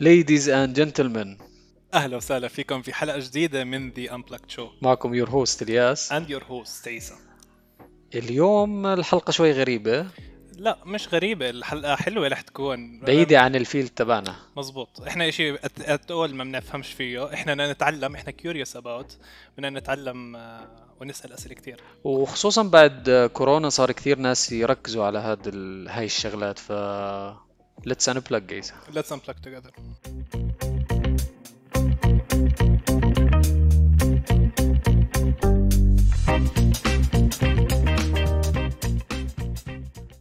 Ladies and gentlemen أهلا وسهلا فيكم في حلقة جديدة من the Unplugged Show معكم your host إلياس. and your host عيسى اليوم الحلقة شوي غريبة. لا مش غريبة الحلقة حلوة رح تكون. بعيدة عن ال field تبعنا. مزبوط إحنا إشي تقول ما بنفهمش فيه. إحنا بدنا نتعلم إحنا curious about بدنا نتعلم آه، ونسأل أسئلة كثير وخصوصا بعد كورونا صار كثير ناس يركزوا على هاد ال... هاي الشغلات ف let's unplug guys. Let's unplug together.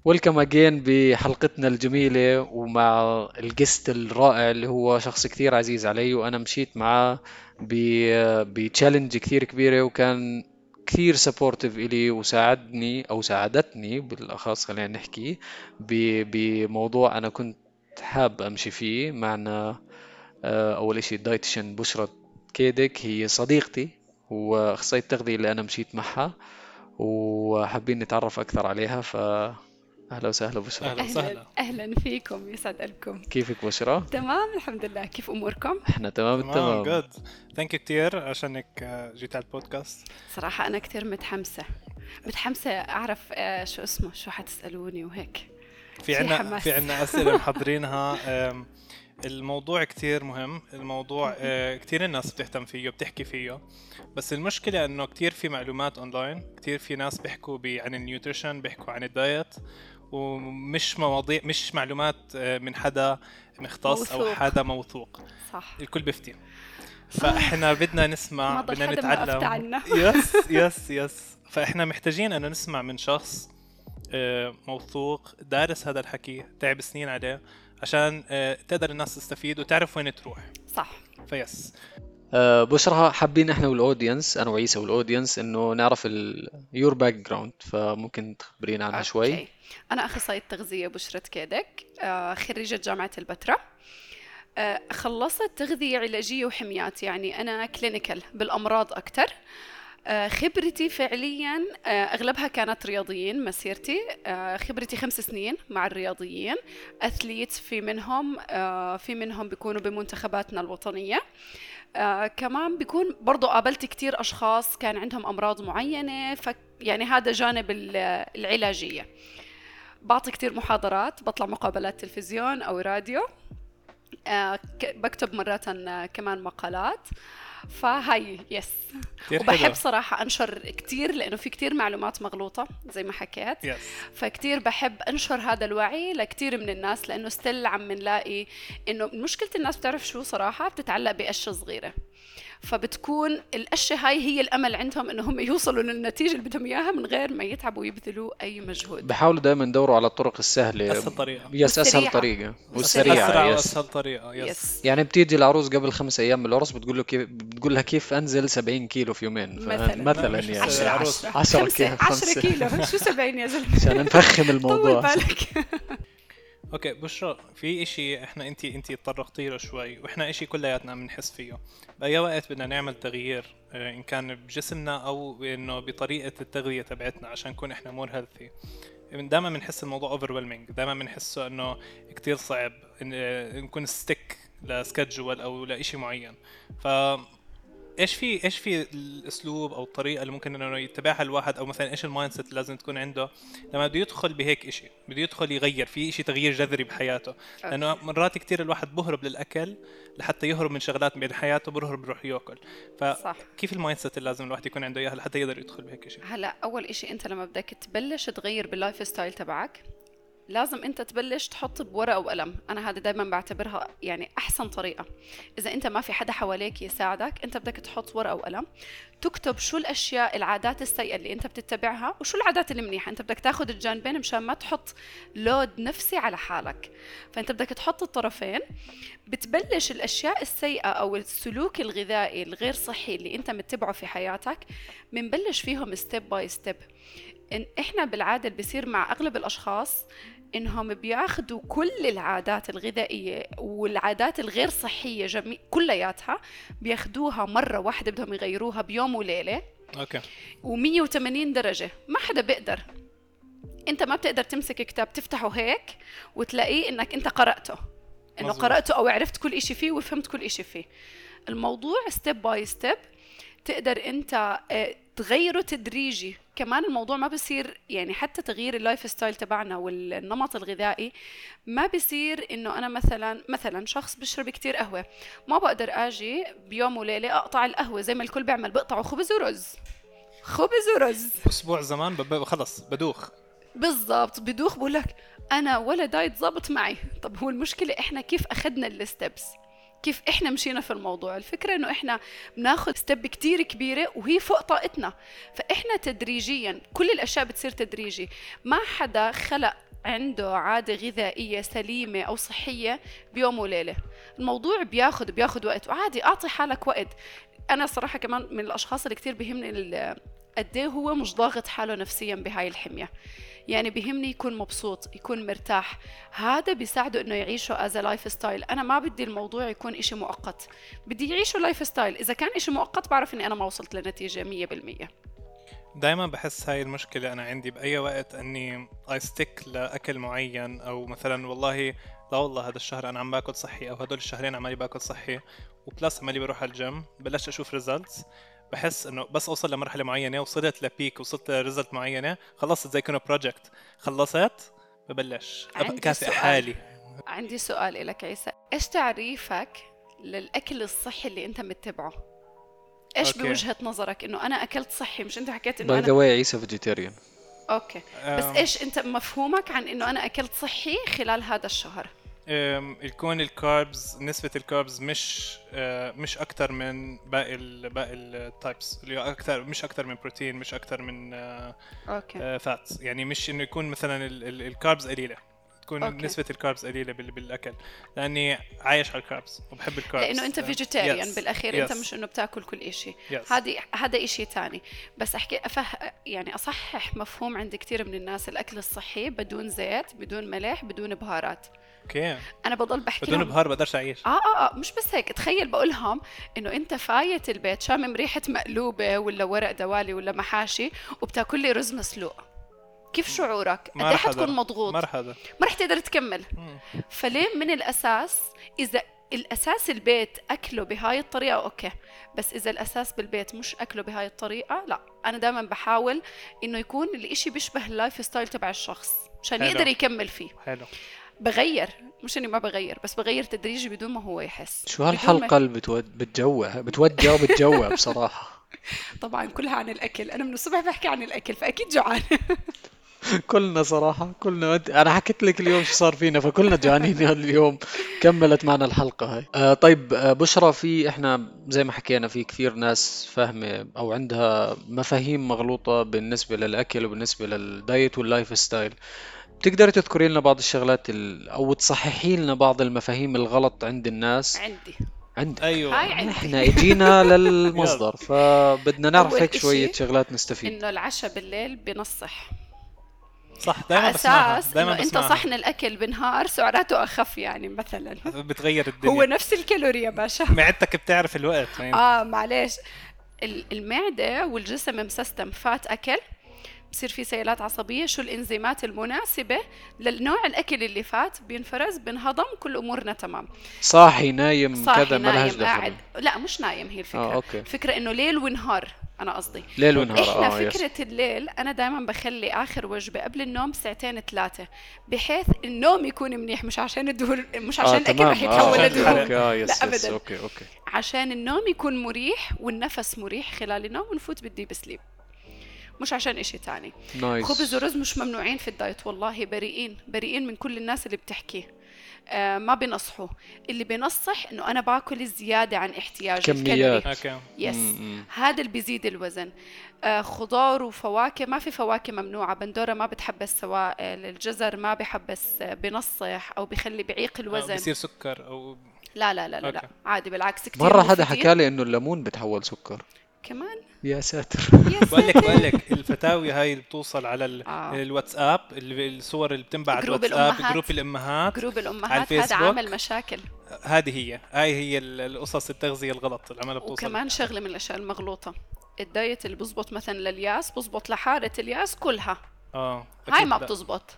ويلكم اجين بحلقتنا الجميلة ومع الجست الرائع اللي هو شخص كثير عزيز علي وأنا مشيت معاه بتشالنج كثير كبيرة وكان كثير سبورتيف إلي وساعدني أو ساعدتني بالأخص خلينا نحكي بموضوع أنا كنت حاب أمشي فيه معنا آه، أول إشي ال dietitian بشرى دكيدك هي صديقتي وأخصائية التغذية اللي أنا مشيت معها وحابين نتعرف أكثر عليها ف أهلا وسهلا بشرى أهلا وسهلا. أهلا فيكم يسعد قلبكم. كيفك بشرى؟ تمام الحمد لله. كيف أموركم؟ إحنا تمام التمام جود ثانك يو كثير عشانك آه، جيت على البودكاست. صراحة أنا كثير متحمسة. متحمسة أعرف آه، شو اسمه شو حتسألوني وهيك. في عنا في عنا أسئلة محضرينها. الموضوع كتير مهم. الموضوع آه، كتير الناس بتهتم فيه وبتحكي فيه. بس المشكلة إنه كتير في معلومات اونلاين كتير في ناس بيحكوا عن ال nutrition بيحكوا عن ال diet. ومش مواضيع مش معلومات آه، من حدا مختص موثوق. أو حدا موثوق. صح. الكل بيفتي. فإحنا بدنا نسمع بدنا نتعلم. yes yes yes. فإحنا محتاجين إنه نسمع من شخص آه، موثوق دارس هذا الحكي تعب سنين عليه عشان آه، تقدر الناس تستفيد وتعرف وين تروح. صح. ف yes. بشرى حابين إحنا وال audience أنا وعيسى وال audience إنه نعرف your background فممكن تخبرينا عنها شوي. أنا أخصائية تغذية بشرى دكيدك آه، خريجة جامعة البتراء. آه، خلصت تغذية علاجية وحميات يعني أنا clinical بالأمراض أكثر خبرتي فعليا أغلبها كانت رياضيين مسيرتي. خبرتي خمس سنين مع الرياضيين. اثليت في منهم في منهم بيكونوا بمنتخباتنا الوطنية. آه كمان بيكون برضو قابلت كتير أشخاص كان عندهم أمراض معينة ف يعني هذا جانب العلاجية. بعطي كتير محاضرات بطلع مقابلات تلفزيون أو راديو. آه بكتب مرات كمان مقالات. فهاي yes وبحب حلو. صراحة أنشر كتير لأنه في كتير معلومات مغلوطة زي ما حكيت. yes. فكتير بحب أنشر هذا الوعي لكتير من الناس لأنه still عم نلاقي إنه مشكلة الناس بتعرف شو صراحة بتتعلق بأشياء صغيرة. فبتكون الأشياء هاي هي الأمل عندهم انهم يوصلوا للنتيجة اللي بدهم إياها من غير ما يتعبوا ويبذلوا أي مجهود. بحاولوا دائما يدوروا على الطرق السهلة. أسهل طريقة. yes أسهل طريقة. والسريعة. yes. أسهل طريقة yes. yes. يعني بتيجي العروس قبل خمس أيام من العرس بتقول له كيف بتقول لها كيف أنزل 70 كيلو في يومين؟ مثلا. مثلا يعني. 10 10 10 كيلو 10 كيلو. شو 70 يا زلمة؟ عشان نفخم الموضوع. طول بالك. okay بشرى في إشي إحنا انت انت تطرقتي له شوي وإحنا إشي كلياتنا بنحس فيه. بأي وقت بدنا نعمل تغيير آه، إن كان بجسمنا أو إنه بطريقة التغذية تبعتنا عشان نكون إحنا more healthy دائما بنحس الموضوع over دائما بنحسه إنه كتير صعب آه، نكون stick ل schedule أو لشيء معين. ف إيش في إيش في الأسلوب أو الطريقة اللي ممكن إنه يتبعها الواحد؟ أو مثلا إيش ال mindset لازم تكون عنده؟ لما بده يدخل بهيك شيء بده يدخل يغير في شيء تغيير جذري بحياته. لأنه مرات كثير الواحد بهرب للأكل لحتى يهرب من شغلات من حياته بهرب بيروح يأكل. فكيف ال mindset اللي لازم الواحد يكون عنده إياها لحتى يقدر يدخل بهيك شيء هلا أول شيء أنت لما بدك تبلش تغير بال lifestyle تبعك لازم انت تبلش تحط بورقة وقلم. أنا هذا دائما بعتبرها يعني أحسن طريقة. إذا أنت ما في حدا حواليك يساعدك أنت بدك تحط ورقة وقلم. تكتب شو الأشياء العادات السيئة اللي أنت بتتبعها وشو العادات المنيحه أنت بدك تاخذ الجانبين مشان ما تحط load نفسي على حالك. فأنت بدك تحط الطرفين. بتبلش الأشياء السيئة أو السلوك الغذائي الغير صحي اللي أنت متبعه في حياتك بنبلش فيهم step by step إن إحنا بالعادة اللي بيصير مع أغلب الأشخاص انهم بياخذوا كل العادات الغذائية والعادات الغير صحية جميع كلياتها بياخذوها مرة واحدة بدهم يغيروها بيوم وليلة. okay. و180 درجة ما حدا بيقدر. أنت ما بتقدر تمسك كتاب تفتحه هيك وتلاقيه إنك أنت قرأته. إنه مظبوط. قرأته أو عرفت كل إشي فيه وفهمت كل إشي فيه. الموضوع step by step تقدر أنت آه، تغيره تدريجي. كمان الموضوع ما بصير يعني حتى تغيير ال lifestyle تبعنا والنمط الغذائي ما بصير إنه أنا مثلا مثلا شخص بشرب كتير قهوة ما بقدر آجي بيوم وليلة أقطع القهوة زي ما الكل بيعمل بقطعوا خبز ورز خبز ورز أسبوع زمان خلص بدوخ. بالضبط بدوخ بقول لك أنا ولا diet ظابط معي. طب هو المشكلة إحنا كيف أخذنا ال steps كيف إحنا مشينا في الموضوع. الفكرة إنه إحنا بناخذ step كتير كبيرة وهي فوق طاقتنا. فإحنا تدريجيا كل الأشياء بتصير تدريجي. ما حدا خلق عنده عادة غذائية سليمة أو صحية بيوم وليلة. الموضوع بياخد بياخد وقت. وعادي أعطي حالك وقت. أنا صراحة كمان من الأشخاص اللي كتير بيهمني قد إيه هو مش ضاغط حاله نفسيا بهاي الحمية. يعني بيهمني يكون مبسوط يكون مرتاح. هذا بيساعده إنه يعيشه as lifestyle أنا ما بدي الموضوع يكون إشي مؤقت. بدي يعيشه lifestyle إذا كان إشي مؤقت بعرف إني أنا ما وصلت لنتيجة 100% دائما بحس هاي المشكلة أنا عندي بأي وقت أني I stick لأكل معين أو مثلا والله لا والله هذا الشهر أنا عم باكل صحي أو هدول الشهرين عمالي باكل صحي. و plus عمالي بروح على الجيم بلشت أشوف results بحس إنه بس أوصل لمرحلة معينة وصلت ل peak وصلت ل result معينة خلصت زي كأنه project خلصت ببلش. كافئ. حالي. عندي سؤال لك عيسى. إيش تعريفك للأكل الصحي اللي أنت متبعه؟ إيش okay. بوجهة نظرك؟ إنه أنا أكلت صحي مش أنت حكيت إنه by the أنا way عيسى vegetarian okay. بس إيش أنت مفهومك عن إنه أنا أكلت صحي خلال هذا الشهر؟ أم، يكون ال carbs نسبة ال carbs مش أه، مش أكتر من باقي ال باقي ال types اللي أكتر مش أكتر من بروتين مش أكتر من okay. fats يعني مش إنه يكون مثلا ال- ال- ال carbs قليلة. تكون okay. نسبة ال carbs قليلة بال- بالأكل. لأني عايش على ال carbs وبحب ال carbs لأنه أنت أه، vegetarian yes, بالأخير yes, انت مش إنه بتاكل كل إشي. Yes. هذه هذا إشي تاني. بس أحكي أفه يعني أصحح مفهوم عند كثير من الناس. الأكل الصحي بدون زيت بدون ملح بدون بهارات. okay أنا بضل بحكي بدون بهار بقدرش أعيش آه آه آه مش بس هيك تخيل بقولهم إنه أنت فايت البيت شامم ريحة مقلوبة ولا ورق دوالي ولا محاشي وبتاكل لي رز مسلوق كيف شعورك؟ قد إيه أقدر. حتكون مضغوط؟ ما رح هذا ما رح تقدر تكمل مم. فليه من الأساس إذا الأساس البيت أكله بهاي الطريقة okay بس إذا الأساس بالبيت مش أكله بهاي الطريقة لا أنا دائما بحاول إنه يكون الإشي بيشبه ال lifestyle تبع الشخص مشان حلو. يقدر يكمل فيه حلو بغير مش إني ما بغير بس بغير تدريجي بدون ما هو يحس. شو هالحلقة اللي بتود... بتجوع بتوجع وبتجوع بصراحة؟ طبعا كلها عن الأكل. أنا من الصبح بحكي عن الأكل فأكيد جوعان. كلنا صراحة كلنا أنا حكيت لك اليوم شو صار فينا فكلنا جوعانين اليوم كملت معنا الحلقة هاي. آه طيب آه بشرى في إحنا زي ما حكينا في كثير ناس فاهمة أو عندها مفاهيم مغلوطة بالنسبة للأكل وبالنسبة لل diet وال lifestyle. بتقدري تذكري لنا بعض الشغلات ال... أو تصححي لنا بعض المفاهيم الغلط عند الناس؟ عندي. عندك. أيوه. هاي عندي. إحنا اجينا للمصدر فبدنا نعرف هيك شوية إشي شغلات نستفيد. إنه العشاء بالليل بنصح. صح دائما على بسمعها أساس دائما إنت صحن الأكل بالنهار سعراته أخف يعني مثلا. بتغير الدنيا. هو نفس الكالوري يا باشا. معدتك بتعرف الوقت يعني آه معلش ال- المعدة والجسم مسستم. فات أكل بصير في سيلات عصبية شو الإنزيمات المناسبة للنوع الأكل اللي فات بينفرز بنهضم كل أمورنا تمام. صاحي نايم صاحي كذا ما لهاش نايم قاعد. دخل لا مش نايم هي الفكرة. آه أوكي. الفكرة إنه ليل ونهار أنا قصدي. ليل ونهار إحنا آه yes. فكرة الليل أنا دائما بخلي آخر وجبة قبل النوم ساعتين ثلاثة بحيث النوم يكون منيح مش عشان الدهون مش عشان آه الأكل تمام. رح يتحول عشان okay لدهون آه yes لا yes أبداً. okay okay. عشان النوم يكون مريح والنفس مريح خلال النوم ونفوت بال deep sleep. مش عشان إشي تاني. nice خبز ورز مش ممنوعين في ال diet والله بريئين بريئين من كل الناس اللي بتحكي آه ما بينصحوا اللي بينصح إنه أنا باكل زيادة عن احتياجي كميات. okay. yes. هذا اللي بيزيد الوزن. آه خضار وفواكه ما في فواكه ممنوعة. بندورة ما بتحبس سوائل الجزر ما بحبس آه، بنصح أو بيخلي بعيق آه، الوزن. بصير سكر أو لا لا لا لا, لا. عادي بالعكس كثير مرة حدا. حكى لي إنه الليمون بتحول سكر. كمان يا ساتر. يا بقول لك بقول لك الفتاوي هاي اللي بتوصل على ال- آه. الواتساب ال- الصور اللي بتنبعت group واتساب الأمهات. group الأمهات group على الأمهات هذا الفيسبوك. عامل مشاكل. هذه هي هاي هي ال- القصص التغذية الغلط اللي عمالها بتوصل. وكمان شغلة من الأشياء المغلوطة. الدايت اللي بزبط مثلا للياس بزبط لحارة الياس كلها. آه هاي أكيد ما لا. بتزبط.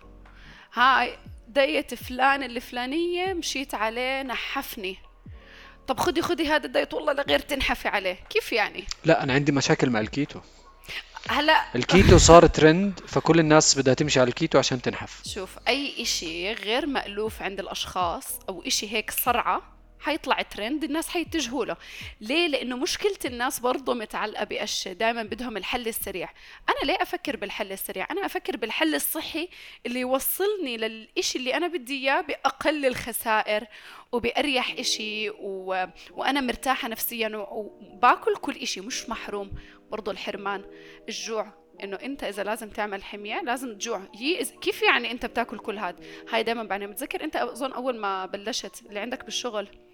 هاي دايت فلان الفلانية مشيت عليه نحفني. طب خدي خدي هذا الدايت والله لغير تنحفي عليه. كيف يعني؟ لا أنا عندي مشاكل مع الكيتو. هلا الكيتو صار ترند فكل الناس بدها تمشي على الكيتو عشان تنحف. شوف أي إشي غير مألوف عند الأشخاص أو إشي هيك صرعة حيطلع ترند الناس حيتجهوا له. ليه؟ لأنه مشكلة الناس برضه متعلقة بأشياء. دائما بدهم الحل السريع. أنا ليه أفكر بالحل السريع؟ أنا أفكر بالحل الصحي اللي يوصلني للإشي اللي أنا بدي إياه بأقل الخسائر وبأريح إشي و... وأنا مرتاحة نفسيا. وباكل كل إشي. مش محروم. برضو الحرمان الجوع. إنه أنت إذا لازم تعمل حمية لازم تجوع. هي إز... كيف يعني أنت بتاكل كل هذا هاي دائما بعدين بتذكر أنت أظن أول ما بلشت اللي عندك بالشغل.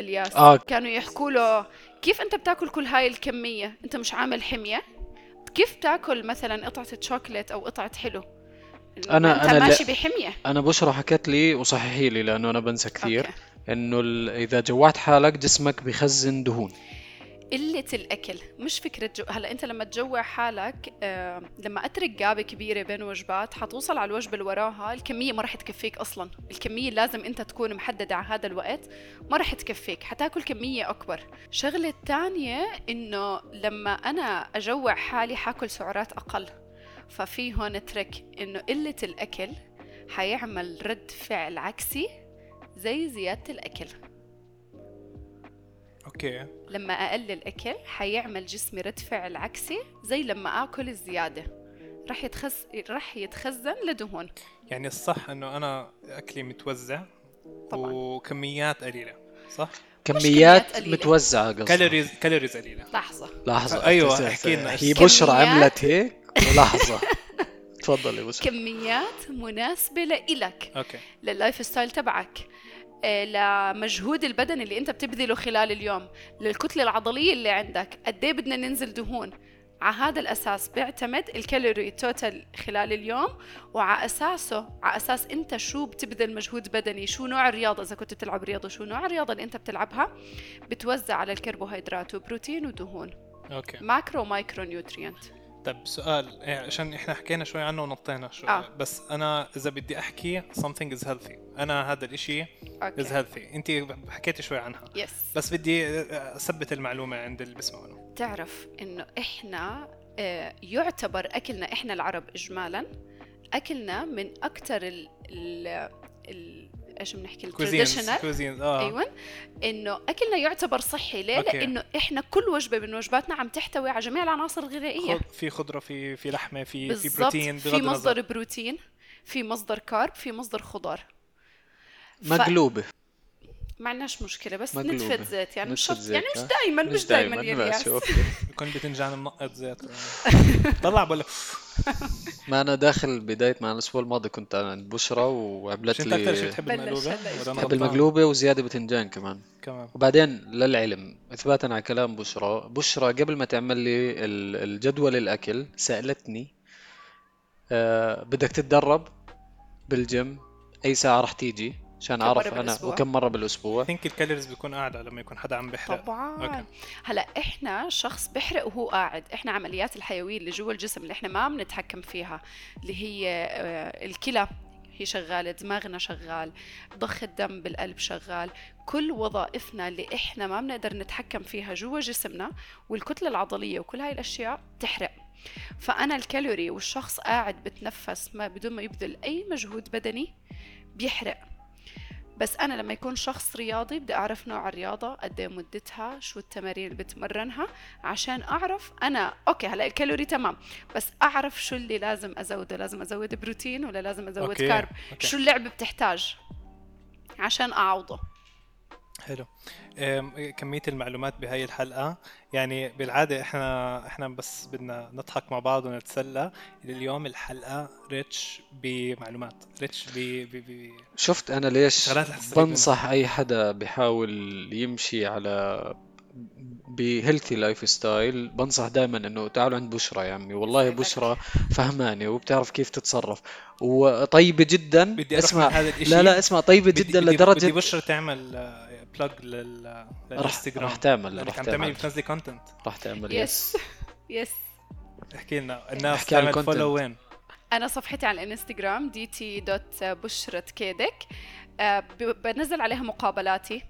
الياس آه. كانوا يحكوا له كيف أنت بتاكل كل هاي الكمية؟ أنت مش عامل حمية؟ كيف تاكل مثلا قطعة شوكليت أو قطعة حلو؟ ما أنت لا- ماشي بحمية. أنا بشرى حكت لي وصححي لي لأنه أنا بنسى كثير أوكي. إنه إذا جوعت حالك جسمك بخزن دهون. قلة الأكل مش فكرة جو... هلأ أنت لما تجوع حالك آه... لما أترك جابة كبيرة بين وجبات حتوصل على الوجبة اللي وراها الكمية ما رح تكفيك أصلا الكمية لازم أنت تكون محددة على هذا الوقت ما رح تكفيك حتاكل كمية أكبر. شغلة الثانية إنه لما أنا أجوع حالي حاكل سعرات أقل ففي هون ترك إنه قلة الأكل حيعمل رد فعل عكسي زي زيادة الأكل. أوكي. لما أقلل أكل حيعمل جسمي رد فعل عكسي زي لما آكل الزيادة. رح يتخز... رح يتخزن لدهون. يعني الصح إنه أنا أكلي متوزع طبعاً. وكميات قليلة صح؟ كميات. متوزعة قصدي calories calories قليلة. لحظة. لحظة أيوة، تس- أحكي لنا. هي بشرى. عملت هيك؟ ولحظه تفضلي بشرى كميات مناسبة لإلك أوكي. لل lifestyle تبعك. لمجهود البدن اللي انت بتبذله خلال اليوم للكتلة العضلية اللي عندك. قد إيه بدنا ننزل دهون؟ على هذا الأساس بيعتمد ال calorie total خلال اليوم وعلى أساسه على أساس أنت شو بتبذل مجهود بدني شو نوع الرياضة إذا كنت بتلعب رياضة شو نوع الرياضة اللي أنت بتلعبها؟ بتوزع على الكربوهيدرات وبروتين ودهون. أوكي. macro micro nutrient. طب سؤال إيه، عشان إحنا حكينا شوي عنه ونطينا شوي. آه. بس أنا إذا بدي أحكي something is healthy. أنا هذا الإشي is أوكي. healthy. أنت حكيتي شوي عنها. yes بس بدي أثبت المعلومة عند اللي بيسمعونا تعرف إنه إحنا آه، يعتبر أكلنا إحنا العرب اجمالا أكلنا من أكثر ال ال إيش بنحكي؟ ال traditional cuisines آه. أيوه. إنه أكلنا يعتبر صحي ليه؟ أوكي. لأنه إحنا كل وجبة من وجباتنا عم تحتوي على جميع العناصر الغذائية. خض- في خضرة في في لحمة في في بالضبط. بروتين في بغض مصدر النظر بروتين في مصدر carb في مصدر خضار. ف- مقلوبة. ما عندناش مشكلة بس مقلوبة. نتفه زيت يعني مش شرط يعني مش؟ دائما مش دائما يا أوكي يكون بتنجان منقط زيت طلع بقول ما أنا داخل بداية مع الأسبوع الماضي كنت عند بشرى وعملت أنت أكثر شيء لي بتحب المقلوبة. بحب؟ المقلوبة وزيادة بتنجان كمان كمان وبعدين للعلم إثباتا على كلام بشرى بشرى قبل ما تعمل لي ال- الجدول الأكل سألتني آه بدك تتدرب بالجيم أي ساعة رح تيجي عشان كم أعرف مرة أنا بالأسبوع؟ وكم مرة بالأسبوع. ثينك ال calories بيكون أعلى لما يكون حدا عم بيحرق. طبعا. أوكي. هلا إحنا شخص بيحرق وهو قاعد. إحنا عمليات الحيوية اللي جوا الجسم اللي إحنا ما بنتحكم فيها اللي هي آه، الكلى. هي شغالة دماغنا شغال ضخ الدم بالقلب شغال. كل وظائفنا اللي إحنا ما بنقدر نتحكم فيها جوا جسمنا والكتلة العضلية وكل هاي الأشياء تحرق. فأنا الكالوري والشخص قاعد بتنفس ما بدون ما يبذل أي مجهود بدني بيحرق. بس أنا لما يكون شخص رياضي بدي أعرف نوع الرياضة قد إيه مدتها شو التمارين اللي بتمرنها عشان أعرف أنا أوكي هلأ الكالوري تمام بس أعرف شو اللي لازم أزوده لازم أزود بروتين ولا لازم أزود أوكي، carb أوكي. شو اللعبة بتحتاج عشان أعوضه حلو. أم، كمية المعلومات بهاي الحلقة يعني بالعادة إحنا إحنا بس بدنا نضحك مع بعض ونتسلى. اليوم الحلقة rich بمعلومات rich ب ب ب شفت أنا ليش بنصح أي حدا بيحاول يمشي على بهيلثي لايف ستايل بنصح دائما إنه تعالوا عند بشرى يا عمي. والله. بشرى فهمانة وبتعرف كيف تتصرف. وطيبة جدا. بدي اسمع. هذا الإشي. لا لا اسمع طيبة بدي- جدا بدي- لدرجة بدي بشرى تعمل بلاج لل رح للانستغرام رح تعمل لانك رح عم تعملي تعمل. بتنزلي كونتنت رح تعمل يس يس احكي لنا. الناس تعمل. فولو وين؟ أنا صفحتي على الانستغرام دي تي دوت بشرة كيدك بنزل عليها مقابلاتي.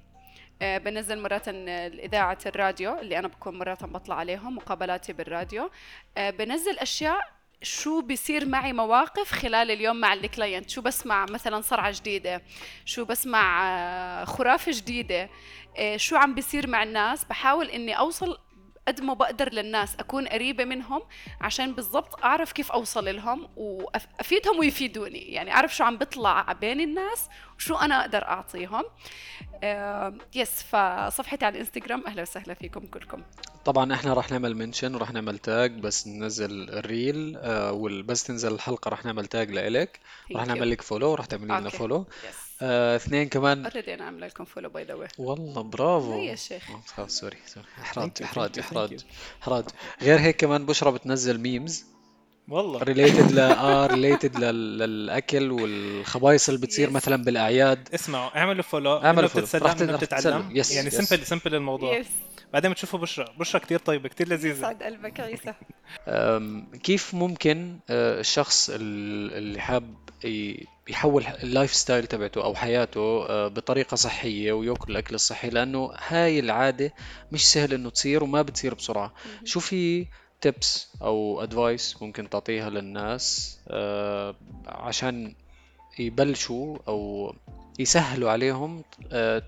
آه، بنزل مرات إذاعة الراديو اللي أنا بكون مرات بطلع عليهم مقابلاتي بالراديو. آه، بنزل أشياء شو بيصير معي مواقف خلال اليوم مع ال client؟ شو بسمع؟ مثلا صرعة جديدة. شو بسمع؟ آه، خرافة جديدة. آه، شو عم بيصير مع الناس؟ بحاول إني أوصل قد ما بقدر للناس أكون قريبة منهم عشان بالضبط أعرف كيف أوصل لهم وأفيدهم ويفيدوني. يعني أعرف شو عم بطلع بين الناس وشو أنا أقدر أعطيهم. آه، yes فصفحتي على الإنستغرام أهلا وسهلا فيكم كلكم. طبعا إحنا راح نعمل mention وراح نعمل tag بس ننزل ال reel آه وبس تنزل الحلقة راح نعمل tag لإلك. راح نعمل. لك follow وراح تعملي لنا. follow آه اثنين كمان. already أنا عاملة لكم follow by the way والله برافو. يا شيخ. آه، خلاص sorry sorry إحراج إحراج إحراج. إحراج. غير هيك كمان بشرى بتنزل memes والله. related ل آه related للأكل والخبايص اللي بتصير Yes. مثلا بالأعياد. اسمعوا اعملوا follow اعملوا راح منه تت- راح بتتعلم. Yes, يعني yes. simple simple الموضوع. yes بعدين بتشوفوا بشرى بشرى كتير طيبة كتير لذيذة. يسعد قلبك عيسى. أم، كيف ممكن أه، الشخص ال- اللي حاب ي- يحول ال lifestyle تبعته أو حياته أه، بطريقة صحية ويأكل الأكل الصحي لأنه هاي العادة مش سهل إنه تصير وما بتصير بسرعة. شو في tips أو advice ممكن تعطيها للناس أه، عشان يبلشوا أو يسهلوا عليهم أه،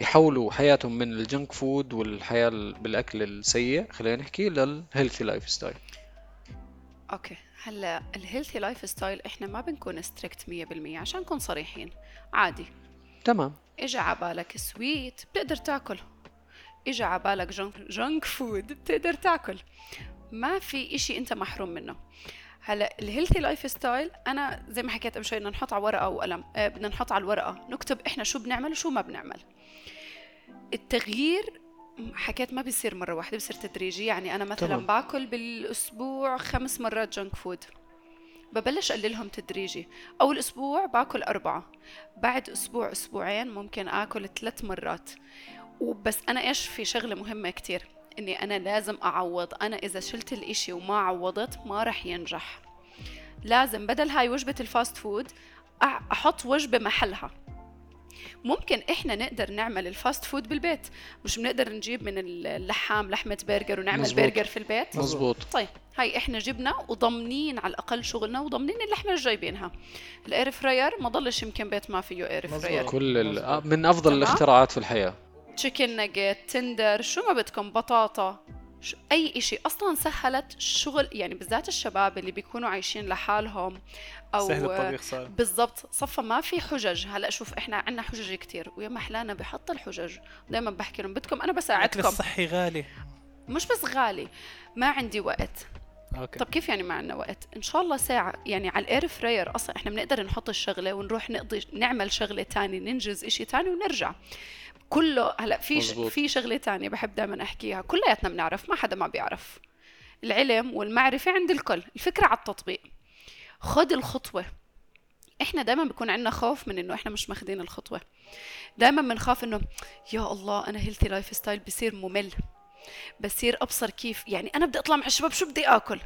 يحولوا حياتهم من ال junk food والحياة ال- بالأكل السيء خلينا نحكي لل healthy lifestyle okay. هلا ال healthy lifestyle إحنا ما بنكون strict 100% عشان نكون صريحين. عادي. تمام. اجى عبالك سويت بتقدر تاكل. اجى عبالك junk, junk food بتقدر تاكل. ما في إشي أنت محروم منه. هلا ال healthy lifestyle أنا زي ما حكيت قبل شوي بدنا نحط على ورقة وقلم آه بدنا نحط على الورقة نكتب إحنا شو بنعمل وشو ما بنعمل. التغيير حكيت ما بيصير مرة واحدة بيصير تدريجي. يعني أنا مثلا تمام. باكل بالأسبوع خمس مرات junk food ببلش أقللهم تدريجي. أول أسبوع باكل أربعة. بعد أسبوع أسبوعين ممكن آكل ثلاث مرات. وبس أنا إيش في شغلة مهمة كتير؟ إني أنا لازم أعوض. أنا إذا شلت الإشي وما عوضت ما رح ينجح. لازم بدل هاي وجبة ال fast food أحط وجبة محلها. ممكن إحنا نقدر نعمل ال fast food بالبيت. مش بنقدر نجيب من اللحام لحمة برجر ونعمل مزبوط. برجر في البيت؟ مزبوط طيب هاي إحنا جبنا وضامنين على الأقل شغلنا وضامنين اللحمة اللي جايبينها الإير فراير ما ضلش يمكن بيت ما فيه إير. فراير. كل من أفضل. الاختراعات في الحياة. تشيكن ناجت تندر شو ما بدكم بطاطا. أي إشي. أصلا سهلت الشغل يعني بالذات الشباب اللي بيكونوا عايشين لحالهم أو سهل الطبيخ صار. بالضبط. صفى ما في حجج. هلا شوف إحنا عندنا حجج كتير. ويا محلانا بحط الحجج. دائما بحكي لهم بدكم أنا الاكل بساعدكم الصحي غالي. مش بس غالي ما عندي وقت. okay. طب كيف يعني ما عندنا وقت؟ إن شاء الله ساعة يعني على ال air fryer أصلا إحنا بنقدر نحط الشغلة ونروح نقضي نعمل شغلة تانية ننجز إشي تاني ونرجع. كله هلأ في ش... في شغلة تانية بحب دائما أحكيها كلياتنا بنعرف ما حدا ما بيعرف. العلم والمعرفة عند الكل الفكرة على التطبيق. خد الخطوة. إحنا دائما بيكون عندنا خوف من إنه إحنا مش ماخذين الخطوة. دائما بنخاف إنه يا الله أنا healthy lifestyle بصير ممل. بصير أبصر كيف يعني أنا بدي أطلع مع الشباب شو بدي آكل؟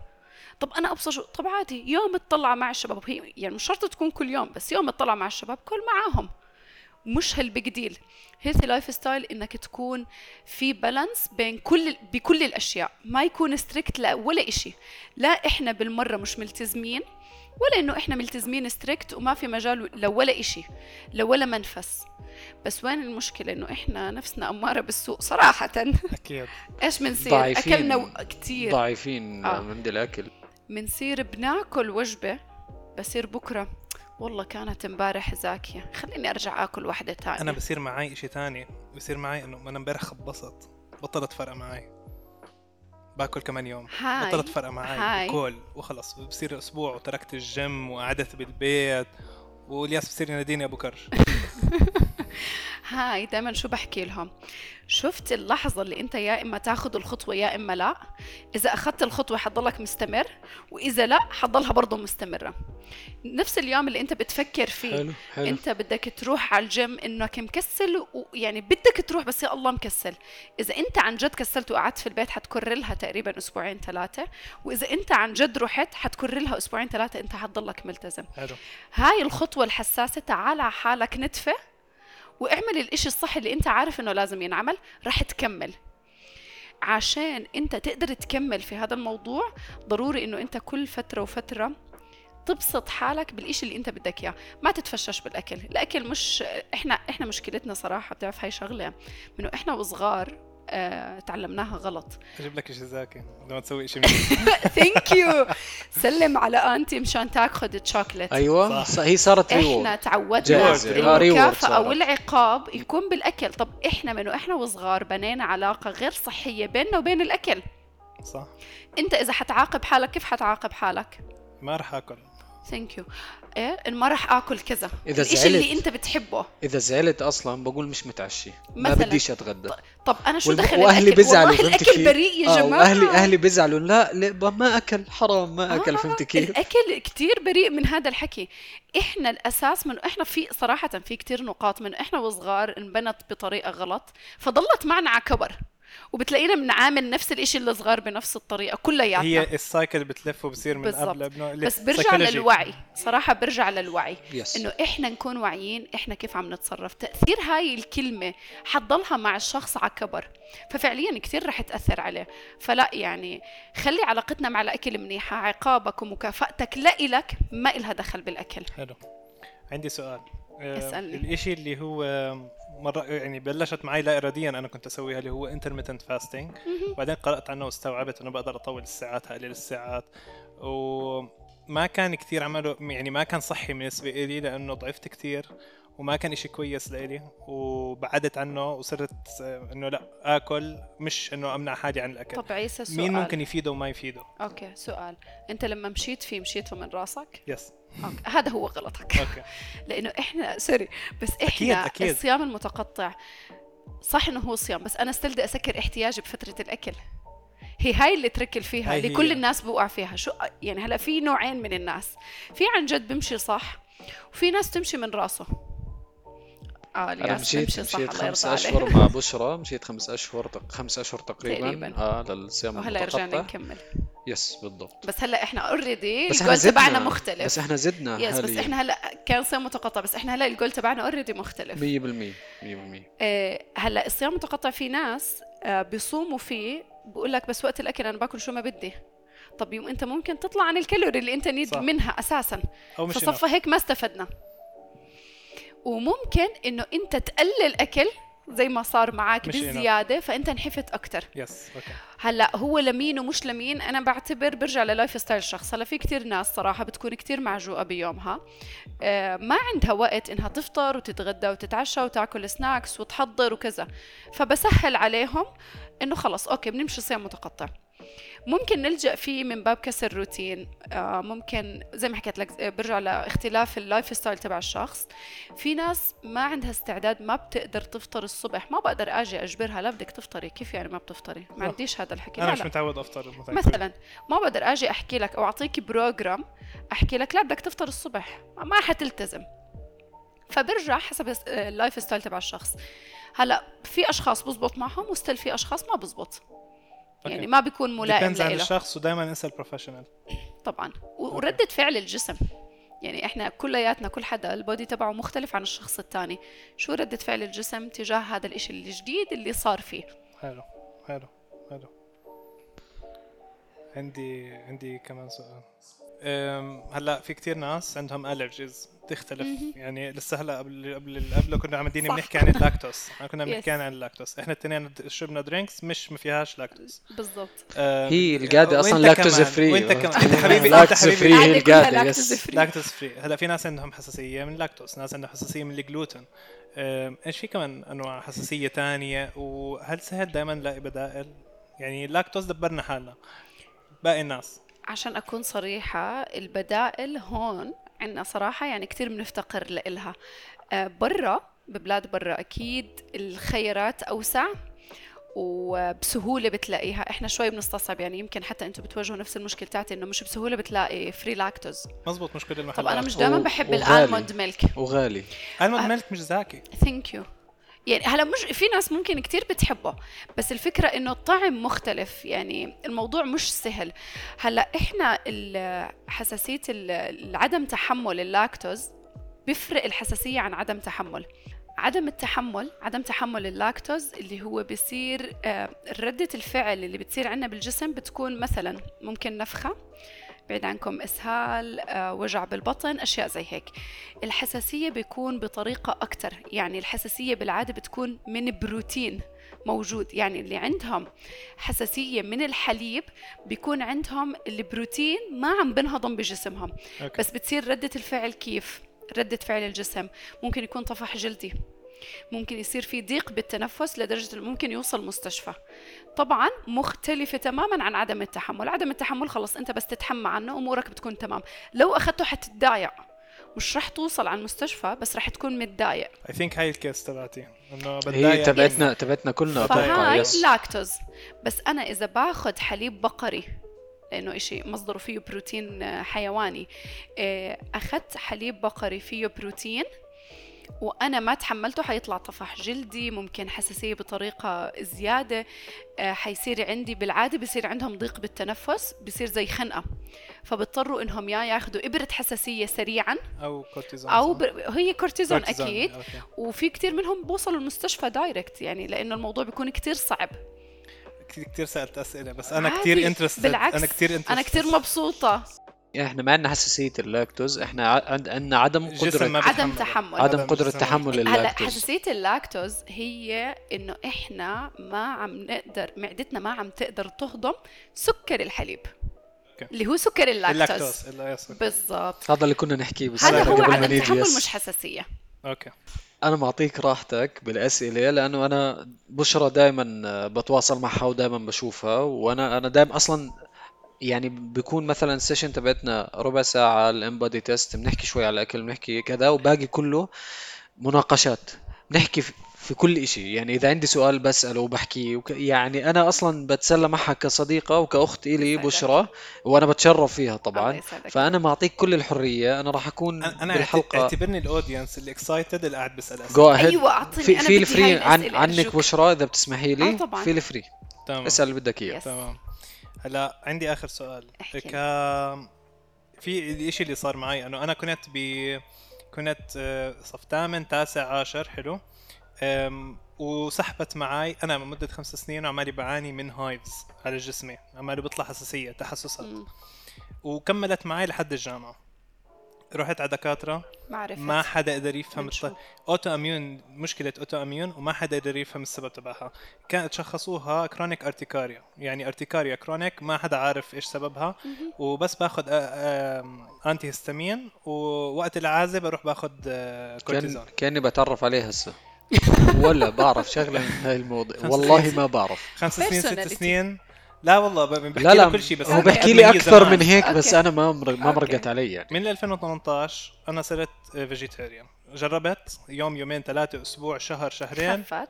طب أنا أبصر شو؟ طب عادي يوم أطلع مع الشباب هي يعني مش شرط تكون كل يوم بس يوم أطلع مع الشباب كل معاهم. مش هال big deal. healthy lifestyle إنك تكون في balance بين كل بكل الأشياء. ما يكون strict لا ولا إشي. لا إحنا بالمرة مش ملتزمين ولا إنه إحنا ملتزمين strict وما في مجال لا ولا إشي ولا منفس. بس وين المشكلة؟ إنه إحنا نفسنا أمارة بالسوق صراحة. أكيد. إيش بنصير ضعيفين. أكلنا و- كتير. ضعيفين آه. من الأكل. منصير بناكل وجبة بصير بكرة. والله كانت امبارح زاكية. خليني أرجع آكل واحدة تانية. أنا بصير معي إشي تاني. بصير معي إنه أنا امبارح خبصت. بطلت فرق معي باكل كمان يوم. هاي. بطلت فرق معي هاي. باكل وخلص. بصير أسبوع وتركت الجيم وقعدت بالبيت. والياس بصير يناديني أبو كرش هاي. دائما شو بحكي لهم؟ شفت اللحظة اللي أنت يا إما تاخذ الخطوة يا إما لا. إذا أخذت الخطوة حتضلك مستمر وإذا لا حتضلها برضه مستمرة. نفس اليوم اللي أنت بتفكر فيه حلو حلو. أنت بدك تروح على الجيم إنك مكسل ويعني بدك تروح بس يا الله مكسل. إذا أنت عن جد كسلت وقعدت في البيت حتكرر لها تقريبا أسبوعين ثلاثة. وإذا أنت عن جد رحت حتكرر لها أسبوعين ثلاثة. أنت حتضلك ملتزم. حلو. هاي الخطوة الحساسة تعال على حالك نتفه. واعمل الإشي الصح اللي أنت عارف إنه لازم ينعمل رح تكمل. عشان أنت تقدر تكمل في هذا الموضوع ضروري إنه أنت كل فترة وفترة تبسط حالك بالإشي اللي أنت بدك إياه. ما تتفشش بالأكل. الأكل مش إحنا إحنا مشكلتنا صراحة بتعرف هاي شغلة إنه إحنا وصغار تعلمناها غلط. أجيب لك شيء زاكي لما تسوي شيء thank you سلم على aunty مشان تاخذ تشوكلت أيوه صح. هي صارت إحنا reward تعودنا. آه، reward المكافأة صارت. والعقاب يكون بالأكل. طب إحنا من وإحنا وصغار بنينا علاقة غير صحية بيننا وبين الأكل. صح. أنت إذا حتعاقب حالك كيف حتعاقب حالك؟ ما راح آكل. thank you إيه ما راح آكل كذا إذا الإشي اللي زعلت. أنت بتحبه إذا زعلت أصلا بقول مش متعشي ما. بديش أتغدى طب أنا شو دخل وأهلي؟ بيزعلوا والله فهمت الأكل كيف؟ بريء يا آه، جماعة واهلي أهلي بيزعلوا لا لا ما أكل حرام ما أكل آه، فهمت كيف؟ الأكل كتير بريء من هذا الحكي إحنا الأساس من إحنا في صراحة في كتير نقاط من إحنا وصغار انبنت بطريقة غلط فضلت معنا على كبر وبتلاقينا بنعامل نفس الإشي اللي صغار بنفس الطريقة كلياتنا هي ال cycle بتلف وبصير من. قبل ابنه بس برجع psychology. للوعي. صراحة برجع للوعي. yes إنه إحنا نكون واعيين إحنا كيف عم نتصرف. تأثير هاي الكلمة حتضلها مع الشخص على كبر ففعليا كثير رح تأثر عليه. فلا يعني خلي علاقتنا مع الأكل منيحة عقابك ومكافأتك لإلك ما إلها دخل بالأكل. حلو. عندي سؤال. آه، اسألني. الإشي اللي هو مرة يعني بلشت معي لا اراديا أنا كنت أسويها اللي هو intermittent fasting. بعدين قرأت عنه واستوعبت إنه بقدر أطول الساعات أقلل الساعات. وما كان كثير عمله يعني ما كان صحي بالنسبة لي لأنه ضعفت كثير. وما كان إشي كويس لإلي وبعدت عنه وصرت آه، إنه لا آكل مش إنه أمنع حالي عن الأكل. طب عيسى سؤال. مين ممكن يفيده وما يفيده؟ أوكي سؤال. أنت لما مشيت فيه مشيته من راسك؟ yes okay. هذا هو غلطك. okay. لأنه إحنا sorry بس إحنا أكيد، أكيد. الصيام المتقطع صح إنه هو صيام بس أنا still بدي أسكر احتياجي بفترة الأكل. هي هاي ال trick اللي فيها اللي. كل الناس بوقع فيها. شو يعني هلا في نوعين من الناس. في عن جد بمشي صح وفي ناس تمشي من راسه. آه أنا الياس مشيت صح مشيت الله خمس أشهر عليه. مع بشرى مشيت خمس أشهر تق- خمس أشهر تقريبا تقريباً. آه للصيام وهلا رجعنا المتقطع. نكمل. yes بالضبط. بس هلا إحنا already بس الجول تبعنا مختلف. بس إحنا زدنا yes بس. إحنا هلا كان صيام متقطع بس إحنا هلا الجول تبعنا already مختلف. 100% 100% آه، هلا الصيام المتقطع في ناس آه، بيصوموا فيه بقول لك بس وقت الأكل أنا باكل شو ما بدي. طب يوم أنت ممكن تطلع عن الكالوري اللي أنت need صح. منها أساسا. أو مش فصفى هيك ما استفدنا. وممكن إنه أنت تقلل اكل زي ما صار معك. بالزيادة فأنت انحفت أكثر yes okay هلأ هو لمين ومش لمين أنا بعتبر برجع لل lifestyle الشخص هلأ في كتير ناس صراحة بتكون كتير معجوقة بيومها. آه، ما عندها وقت إنها تفطر وتتغدى وتتعشى وتاكل snacks وتحضر وكذا. فبسهل عليهم إنه خلص okay بنمشي صيام متقطع. ممكن نلجأ فيه من باب كسر روتين. آه ممكن زي ما حكيت لك آه، برجع لاختلاف ال lifestyle تبع الشخص. في ناس ما عندها استعداد ما بتقدر تفطر الصبح. ما بقدر آجي أجبرها لا بدك تفطري. كيف يعني ما بتفطري؟ ما. عنديش هذا الحكي. أنا لا مش. متعود أفطر مثلا. مثلا ما بقدر آجي أحكي لك أو أعطيك program أحكي لك لا بدك تفطر الصبح. ما حتلتزم. فبرجع حسب ال lifestyle تبع الشخص. هلأ في أشخاص بزبط معهم و still في أشخاص ما بزبط. يعني ما بيكون ملائم depends عن الشخص ودائما أنسى ال professional طبعا. وردة فعل الجسم. يعني إحنا كلياتنا كل حدا ال body تبعه مختلف عن الشخص الثاني. شو ردة فعل الجسم تجاه هذا الإشي الجديد اللي صار فيه؟ حلو حلو حلو. عندي عندي كمان سؤال. هلا في كتير ناس عندهم allergies تختلف. يعني لسه هلا قبل قبل قبل كنا عم ديني. بنحكي عن اللاكتوز إحنا كنا. بنحكي عن اللاكتوز إحنا الاثنين شربنا drinks مش ما فيهاش لاكتوز بالضبط. هي القاعدة أصلا وإنت لاكتوز free وإنت كمان. أنت حبيبي أنت لاكتوز حبيبي free هي القاعدة لاكتوز yes free. لاكتوز free هلا في ناس عندهم حساسية من اللاكتوز ناس عندهم حساسية من الجلوتين إيش في كمان أنواع حساسية تانية؟ وهل سهل دائما نلاقي بدائل يعني اللاكتوز دبرنا حالنا. باقي الناس. عشان أكون صريحة البدائل هون عندنا صراحة يعني كتير بنفتقر لإلها. آه، برا ببلاد برا أكيد الخيارات أوسع وبسهولة بتلاقيها. إحنا شوي بنستصعب يعني يمكن حتى أنتم بتواجهوا نفس المشكلة تاعتي إنه مش بسهولة بتلاقي free لاكتوز مزبوط مش كل المحلات طب أنا مش دائما بحب. ال almond milk وغالي. almond أه. milk مش زاكي thank you يعني هلا مش في ناس ممكن كتير بتحبه بس الفكرة إنه الطعم مختلف يعني الموضوع مش سهل. هلا إحنا ال- عدم تحمل اللاكتوز بيفرق الحساسية عن عدم تحمل. عدم التحمل عدم تحمل اللاكتوز اللي هو بيصير آه، ردة الفعل اللي بتصير عندنا بالجسم بتكون مثلا ممكن نفخة بعيد عنكم إسهال آه، وجع بالبطن أشياء زي هيك. الحساسية بيكون بطريقة أكثر يعني الحساسية بالعادة بتكون من بروتين موجود. يعني اللي عندهم حساسية من الحليب بيكون عندهم البروتين ما عم بنهضم بجسمهم. أوكي. بس بتصير ردة الفعل كيف؟ ردة فعل الجسم. ممكن يكون طفح جلدي. ممكن يصير في ضيق بالتنفس لدرجة ممكن يوصل مستشفى. طبعا مختلفة تماما عن عدم التحمل. عدم التحمل خلص أنت بس تتحمى عنه امورك بتكون تمام. لو أخذته حتتضايق مش رح توصل على المستشفى بس رح تكون متضايق. I think هاي ال case تبعتي إنه هي تبعتنا تبعتنا كلنا فهاي yes لاكتوز بس أنا إذا باخذ حليب بقري لأنه إشي مصدره فيه بروتين آه، حيواني آه، أخذت حليب بقري فيه بروتين وأنا ما تحملته حيطلع طفح جلدي ممكن حساسية بطريقة زيادة آه، حيصير عندي بالعادة بصير عندهم ضيق بالتنفس بصير زي خنقة. فبضطروا إنهم يا ياخذوا إبرة حساسية سريعا أو كورتيزون أو؟ ب... هي كورتيزون كورتيزون، أكيد. okay. وفي كتير منهم بوصلوا المستشفى direct يعني لأنه الموضوع بيكون كتير صعب. كثير كثير سألت أسئلة بس أنا كثير interested بالعكس أنا كثير أنا كتير مبسوطة. إحنا ما عندنا حساسية اللاكتوز إحنا عندنا عدم قدره عدم. تحمل عدم عدم قدرة. تحمل هلا اللاكتوز حساسية اللاكتوز هي إنه إحنا ما عم نقدر معدتنا ما عم تقدر تهضم سكر الحليب okay. اللي هو سكر اللاكتوز اللاكتوز. بالضبط هذا اللي كنا نحكيه بس هذا هو عدم تحمل. مش حساسية okay أنا معطيك راحتك بالأسئلة لأنه أنا بشرى دائما بتواصل معها ودائما بشوفها وأنا أنا دائما أصلا يعني بيكون مثلا ال session تبعتنا ربع ساعة ال InBody test بنحكي شوي على الأكل بنحكي كذا وباقي كله مناقشات. بنحكي في- في كل إشي. يعني إذا عندي سؤال بسأله وبحكيه وك... يعني أنا أصلا بتسلى معها كصديقة وكأخت إلي يسعدك. بشرى وأنا بتشرف فيها الله طبعا يسعدك. فأنا معطيك كل الحرية. أنا راح أكون أنا أنا بالحلقة. اعتبرني الاودينس اللي اكسايتد اللي قاعد بيسال أسئلة. جو أيوه أعطيني في أنا في بدي الفري عن عنك أرجوك. بشرى. إذا بتسمحي لي آه طبعاً. في الفري تمام. اسأل اللي بدك إياه. يس. تمام. هلا عندي آخر سؤال. ك في الشيء اللي صار معي إنه أنا كنت ب كنت آه، صف ثامن تاسع عاشر حلو. وسحبت معي أنا من مده خمس سنين وعمالي بعاني من هايفز على جسمي. عمالي بيطلع حساسية تحسسات. وكملت معي لحد الجامعة. رحت على دكاترة. ما عرفت ما حدا قدر يفهم؟ الط... autoimmune مشكلة autoimmune وما حدا قدر يفهم السبب تبعها. كانت شخصوها chronic urticaria يعني urticaria chronic ما حدا عارف إيش سببها. وبس باخذ antihistamine ووقت العازة بروح باخذ كان كورتيزون كأني بتعرف عليه هسه. ولا بعرف شغلة من هاي الموضوع والله ما بعرف. خمس سنين ست. سنين. لا والله بحكي لا لا كل شيء بس هو أنا بحكي لي أكثر زمان. من هيك بس okay. أنا ما مر... ما. مرقت علي يعني من 2018 أنا صرت vegetarian جربت يوم يومين ثلاثة أسبوع شهر شهرين خفت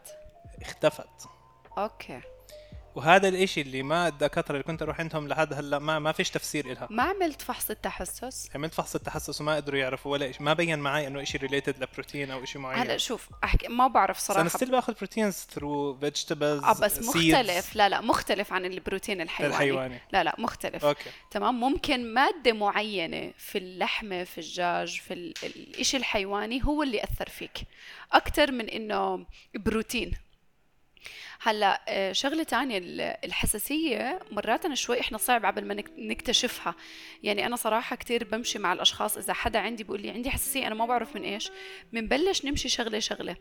اختفت okay وهذا الإشي اللي ما الدكاترة اللي كنت أروح عندهم لحد هلأ ما ما فيش تفسير إلها. ما عملت فحص التحسس؟ عملت فحص التحسس وما قدروا يعرفوا ولا شيء ما بين معي إنه شيء related لبروتين أو شيء معين. هلا شوف أحكي ما بعرف بس أنا صراحة still باخذ proteins through vegetables آه بس مختلف. لا لا مختلف عن البروتين الحيواني. الحيواني. لا لا مختلف. okay. تمام؟ ممكن مادة معينة في اللحمة في الدجاج في ال- الإشي الحيواني هو اللي أثر فيك. أكتر من إنه بروتين. هلا آه، شغلة تانية ال- الحساسية مرات أنا شوي إحنا صعب قبل ما نك- نكتشفها. يعني أنا صراحة كتير بمشي مع الأشخاص إذا حدا عندي بيقول لي عندي حساسية أنا ما بعرف من إيش. بنبلش نمشي شغلة شغلة.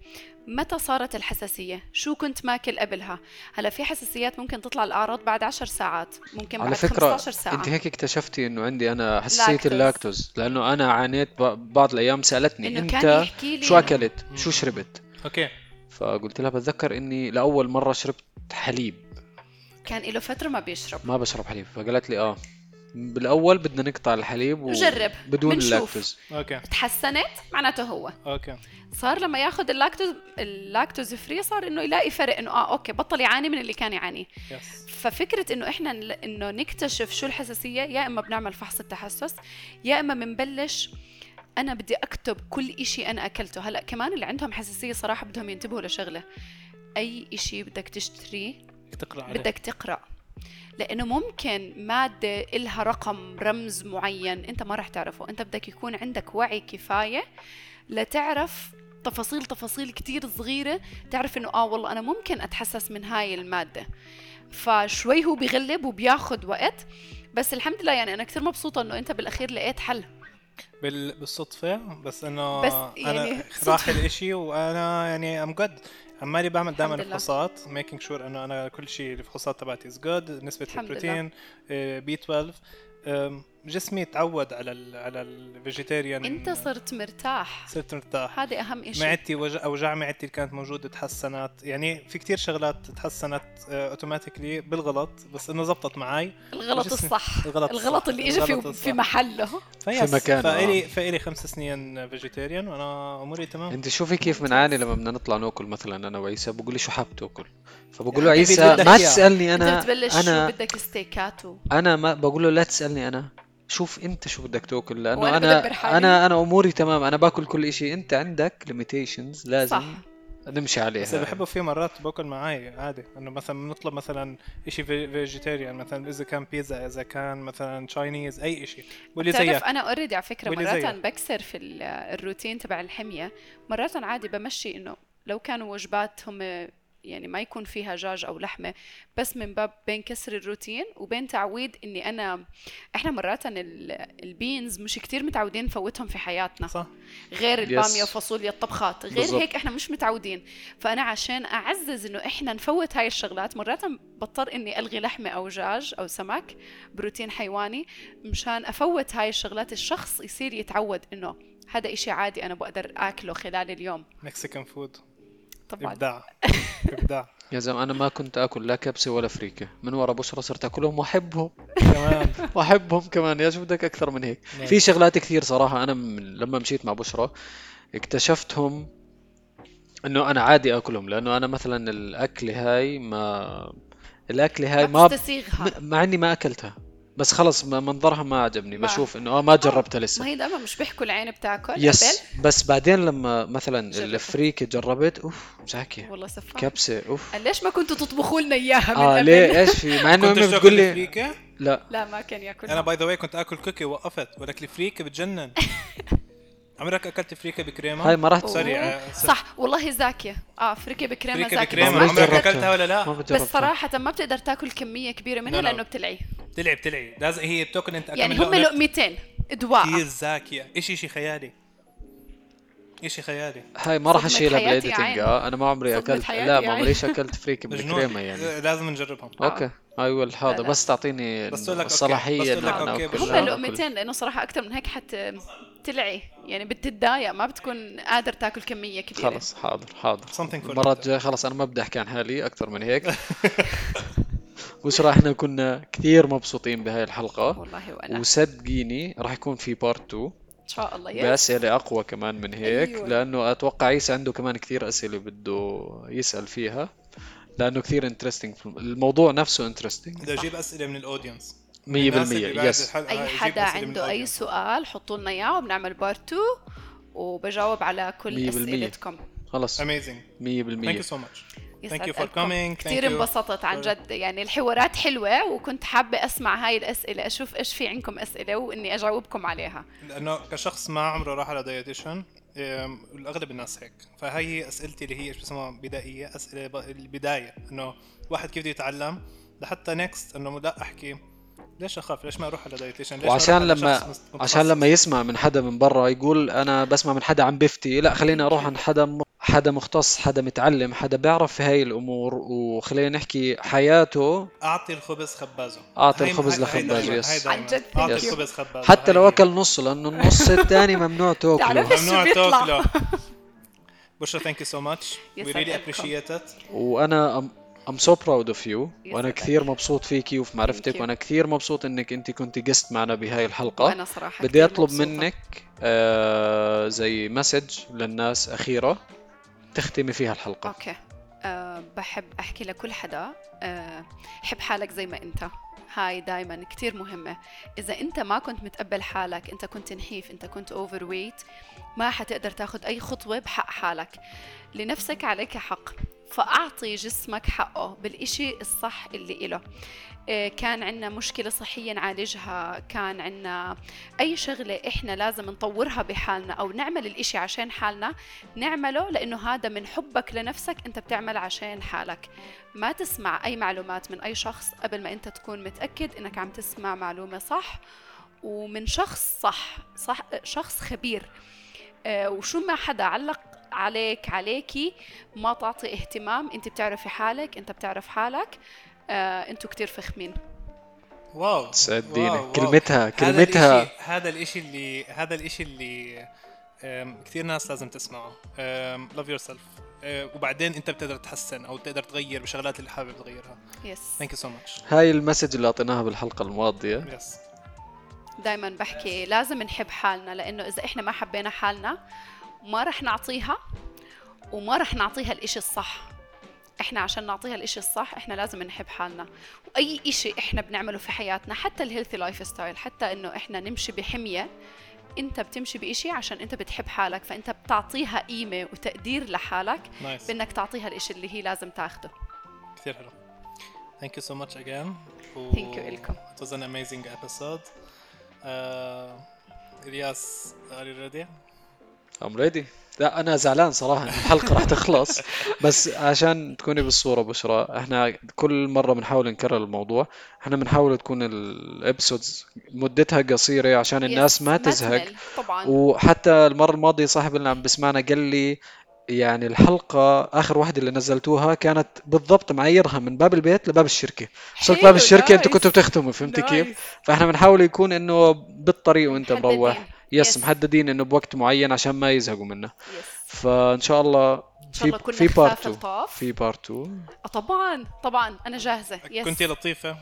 متى صارت الحساسية؟ شو كنت ماكل قبلها؟ هلا في حساسيات ممكن تطلع الأعراض بعد عشر ساعات ممكن على بعد فكرة 15 ساعة. أنت هيك اكتشفتي إنه عندي أنا حساسية لاكتوز. اللاكتوز. لأنه أنا عانيت ب- بعض الأيام سألتني إنه أنت كان يحكي لي شو أكلت؟ شو. شربت؟ okay. فقلت لها بتذكر إني لأول مرة شربت حليب. كان له فترة ما بيشرب. ما بشرب حليب فقالت لي آه. بالأول بدنا نقطع الحليب و... نجرب، بدون. اللاكتوز okay. تحسنت؟ معناته هو. okay. صار لما ياخذ اللاكتوز اللاكتوز free صار إنه يلاقي فرق إنه آه okay بطل يعاني من اللي كان يعانيه yes ففكرة إنه إحنا إنه نكتشف شو الحساسية يا إما بنعمل فحص التحسس يا إما بنبلش أنا بدي أكتب كل إشي أنا أكلته. هلأ كمان اللي عندهم حساسية صراحة بدهم ينتبهوا لشغلة. أي إشي بدك تشتريه تقرأ عليه. بدك تقرأ. لأنه ممكن مادة إلها رقم رمز معين أنت ما راح تعرفه. أنت بدك يكون عندك وعي كفاية لتعرف تفاصيل تفاصيل كتير صغيرة تعرف إنه آه والله أنا ممكن أتحسس من هاي المادة. فشوي هو بيغلب وبياخد وقت. بس الحمد لله يعني أنا كثير مبسوطة إنه أنت بالأخير لقيت حل. بال... بالصدفة بس إنه بس أنا يعني راح صدفة. الإشي وأنا يعني I'm good عمالي بعمل دائما. فحوصات making sure إنه أنا كل شيء الفحوصات تبعتي is good لله. البروتين B12 أم، جسمي تعود على ال على ال vegetarian انت صرت مرتاح. صرت مرتاح. هذا أهم إشي. معدتي وجع اوجاع معدتي اللي كانت موجودة تحسنت. يعني في كتير شغلات تحسنت automatically بالغلط بس إنه زبطت معي الغلط الصح. الغلط الغلط. اللي اجى في. في محله. فيس مكانه، فإلي آه. فإلي خمس سنين vegetarian وأنا أموري تمام. أنت شوفي كيف بنعاني لما بدنا نطلع نأكل مثلا أنا وعيسى بقول لي شو حاب تأكل. فبقول له عيسى ما. تسألني انت أنا بتبلش شو أنا بدك ستيكات. أنا ما بقول له لا تسألني أنا. شوف انت شو بدك تاكل لأنه أنا. أنا أنا أموري تمام. أنا باكل كل إشي. أنت عندك limitations لازم صح. نمشي عليها. بس اللي بحبه فيه مرات باكل معي عادي. إنه مثلا بنطلب مثلا شيء vegetarian مثلا إذا كان بيتزا إذا كان مثلا Chinese أي شيء واللي بتعرف زيك. أنا already على فكرة مرات زيك. بكسر في ال- الروتين تبع الحمية. مرات عادي بمشي إنه لو كانوا وجبات هم يعني ما يكون فيها دجاج أو لحمة بس من باب بين كسر الروتين وبين تعويد إني أنا إحنا مرات ال- ال beans مش كتير متعودين نفوتهم في حياتنا. صح. غير البامية. وفاصوليا الطبخات غير بالضبط. هيك إحنا مش متعودين. فأنا عشان أعزز إنه إحنا نفوت هاي الشغلات مرات بضطر إني ألغي لحمة أو دجاج أو سمك بروتين حيواني مشان أفوت هاي الشغلات. الشخص يصير يتعود إنه هذا إشي عادي أنا بقدر آكله خلال اليوم. Mexican food طبعا. إبداع. إبداع. يا زلمة أنا ما كنت آكل لا كبسه ولا فريكة. من ورا بشرى صرت أكلهم وأحبهم. كمان. وأحبهم كمان. يا شو بدك أكثر من هيك؟ نعم. في شغلات كثير صراحة. أنا من لما مشيت مع بشرى اكتشفتهم إنه أنا عادي آكلهم. لأنه أنا مثلا الأكلة هاي ما الأكلة هاي ما ما مع إني ما أكلتها. بس خلص ما- منظرها ما عجبني. ما- بشوف إنه آه ما جربتها ما لسه هي دائما مش بيحكوا العين بتاكل yes قبل بس بعدين لما مثلا جربت. الفريكه جربت أوف زاكيه والله سفاح. كبسة أوف. ليش ما كنتوا تطبخوا لنا إياها من آه قبل؟ ليه؟ إيش في؟ مع إنه كنت أمي تاكل بتقول لي الفريكة؟ لا. لا ما كان يأكل. أنا by the way كنت آكل كوكي وقفت ولك الفريكه بتجنن. عمرك أكلت فريكة بكريمة؟ هاي ما راح sorry أوه. آه، صح والله زاكية. آه فريكة بكريمة فريكة بكريمة. عمرك؟ أكلتها ولا لا؟ ما بس صراحة ما بتقدر تاكل كمية كبيرة منها لا، لا. لأنه بتلعي. تلعب تلعب لازم هي بتاكل انت يعني هم لقمتين أدواء. كثير زاكية. إشي شي خيالي. إشي خيالي. هاي ما راح أشيلها بالايديتنج. آه أنا ما عمري اكلت لا ما. عمريش أكلت مجنون. بالكريمة يعني. لازم نجربهم. أوكي. اي ويل حاضر. لا. بس تعطيني بس. الصلاحية بس أوكي،. بس هم. لقمتين لأنه صراحة أكثر من هيك حت تلعي. يعني بتتضايق ما بتكون قادر تاكل كمية كبيرة. خلص حاضر حاضر. المرات later. الجاية خلص أنا ما بدي أحكي عن حالي أكثر من هيك. بشرى إحنا كنا كثير مبسوطين بهاي الحلقة. والله وأنا. وصدقيني راح يكون في part 2 إن شاء الله yes بأسئلة أقوى كمان من هيك أيوة. لأنه أتوقع عيسى عنده كمان كثير أسئلة بده يسأل فيها لأنه كثير interesting الموضوع نفسه interesting بدي أجيب أسئلة من ال audience 100% yes أي حدا عنده أي سؤال حطوا لنا إياه وبنعمل part 2 وبجاوب على كل. أسئلتكم. خلص 100% amazing thank you so much thank you for. coming كثير انبسطت عن جد. يعني الحوارات حلوة وكنت حابة أسمع هاي الأسئلة أشوف إيش في عندكم أسئلة وإني أجاوبكم عليها. لأنه كشخص ما عمره راح على dietitian الأغلب الناس هيك. فهي هي أسئلتي اللي هي إيش بسموها بدائية أسئلة ب- البداية إنه واحد كيف بده يتعلم لحتى next إنه لا أحكي ليش أخاف؟ ليش ما أروح على dietitian ليش وعشان لما؟ عشان لما يسمع من حدا من برا يقول أنا بسمع من حدا عم بفتي لا خليني أروح عن حدا م- حدا مختص حدا متعلم حدا بيعرف في هاي الأمور وخلينا نحكي حياته أعطي الخبز خبازه أعطي هاي- الخبز لخبازه، yes. عن جد، أعطي. الخبز خبازه حتى لو هي. أكل نص لأنه النص الثاني ممنوع تأكله ممنوع؟ تأكله بشرى thank you so much we really. appreciate it أم- I'm so proud of you وأنا. كثير مبسوط فيكي وفي معرفتك. وأنا كثير مبسوط إنك أنت كنت guest معنا بهاي الحلقة وأنا صراحة بدي أطلب مبسوطة. منك آه زي message للناس أخيرة تختمي فيها الحلقة. okay. أه بحب أحكي لكل حدا أه حب حالك زي ما أنت. هاي دايما كتير مهمة. إذا أنت ما كنت متقبل حالك أنت كنت نحيف أنت كنت overweight ما حتقدر تاخد أي خطوة بحق حالك. لنفسك عليك حق. فأعطي جسمك حقه بالإشي الصح اللي إله. إيه، كان عندنا مشكلة صحية نعالجها كان عندنا أي شغلة إحنا لازم نطورها بحالنا أو نعمل الإشي عشان حالنا نعمله لأنه هذا من حبك لنفسك أنت بتعمل عشان حالك. ما تسمع أي معلومات من أي شخص قبل ما أنت تكون متأكد أنك عم تسمع معلومة صح ومن شخص صح, صح شخص خبير. آه، وشو ما حدا علق عليك عليكي ما تعطي اهتمام. انت بتعرفي حالك انت بتعرف حالك. آه، أنتوا كتير فخمين. واو واو. كلمتها- هذا كلمتها. هذا الإشي اللي هذا الإشي اللي كثير ناس لازم تسمعه. love yourself وبعدين انت بتقدر تحسن أو تقدر تغير بشغلات اللي حابب تغيرها. yes thank you so much هاي ال message اللي أعطيناها بالحلقة الماضية. yes دايما بحكي لازم نحب حالنا لأنه إذا إحنا ما حبينا حالنا ما رح نعطيها وما رح نعطيها الإشي الصح. إحنا عشان نعطيها الإشي الصح إحنا لازم نحب حالنا. وأي إشي إحنا بنعمله في حياتنا حتى ال healthy lifestyle حتى إنه إحنا نمشي بحمية أنت بتمشي بإشي عشان أنت بتحب حالك. فأنت بتعطيها قيمة وتقدير لحالك nice بإنك تعطيها الإشي اللي هي لازم تاخده. كثير حلو. thank you so much again Thank you إلكم. It was an amazing episode. Uh, الياس are you ready؟ I'm ready لا أنا زعلان صراحة إن الحلقة راح تخلص بس عشان تكوني بالصورة بشرى إحنا كل مرة بنحاول نكرر الموضوع إحنا بنحاول تكون ال episodes مدتها قصيرة عشان الناس ما تزهق. طبعا وحتى المرة الماضية صاحبي اللي عم بسمعنا قال لي يعني الحلقة آخر واحدة اللي نزلتوها كانت بالضبط معيرها من باب البيت لباب الشركة صرت باب الشركة nice. كنتوا بتختموا فهمتي كيف؟ فإحنا بنحاول يكون إنه بالطريق محددين. مروح yes Yes. محددين إنه بوقت معين عشان ما يزهقوا منه. yes فإن شاء الله إن شاء في الله كنا في part 2 خفاف لطاف. في part 2 آه، طبعا طبعا أنا جاهزة. yes كنتي لطيفة.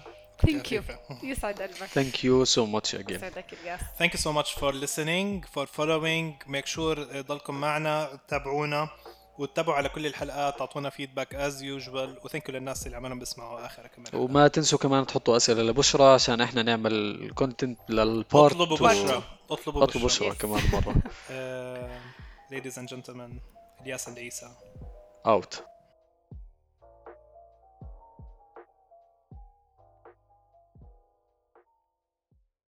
thank you خفيفة. يسعد قلبك thank you so much again يسعدك الياس. Thank you so much for listening for following. Make sure uh, ضلكم معنا تابعونا. وتتابعوا على كل الحلقات تعطونا feedback as usual و thank you للناس اللي عمالهم بيسمعوا اخرها كمان. وما تنسوا كمان تحطوا أسئلة لبشرى عشان إحنا نعمل content لل part اطلبوا 2. بشرى اطلبوا اطلبوا بشرى بشرى كمان مرة. Ladies and gentlemen الياس العيسى اوت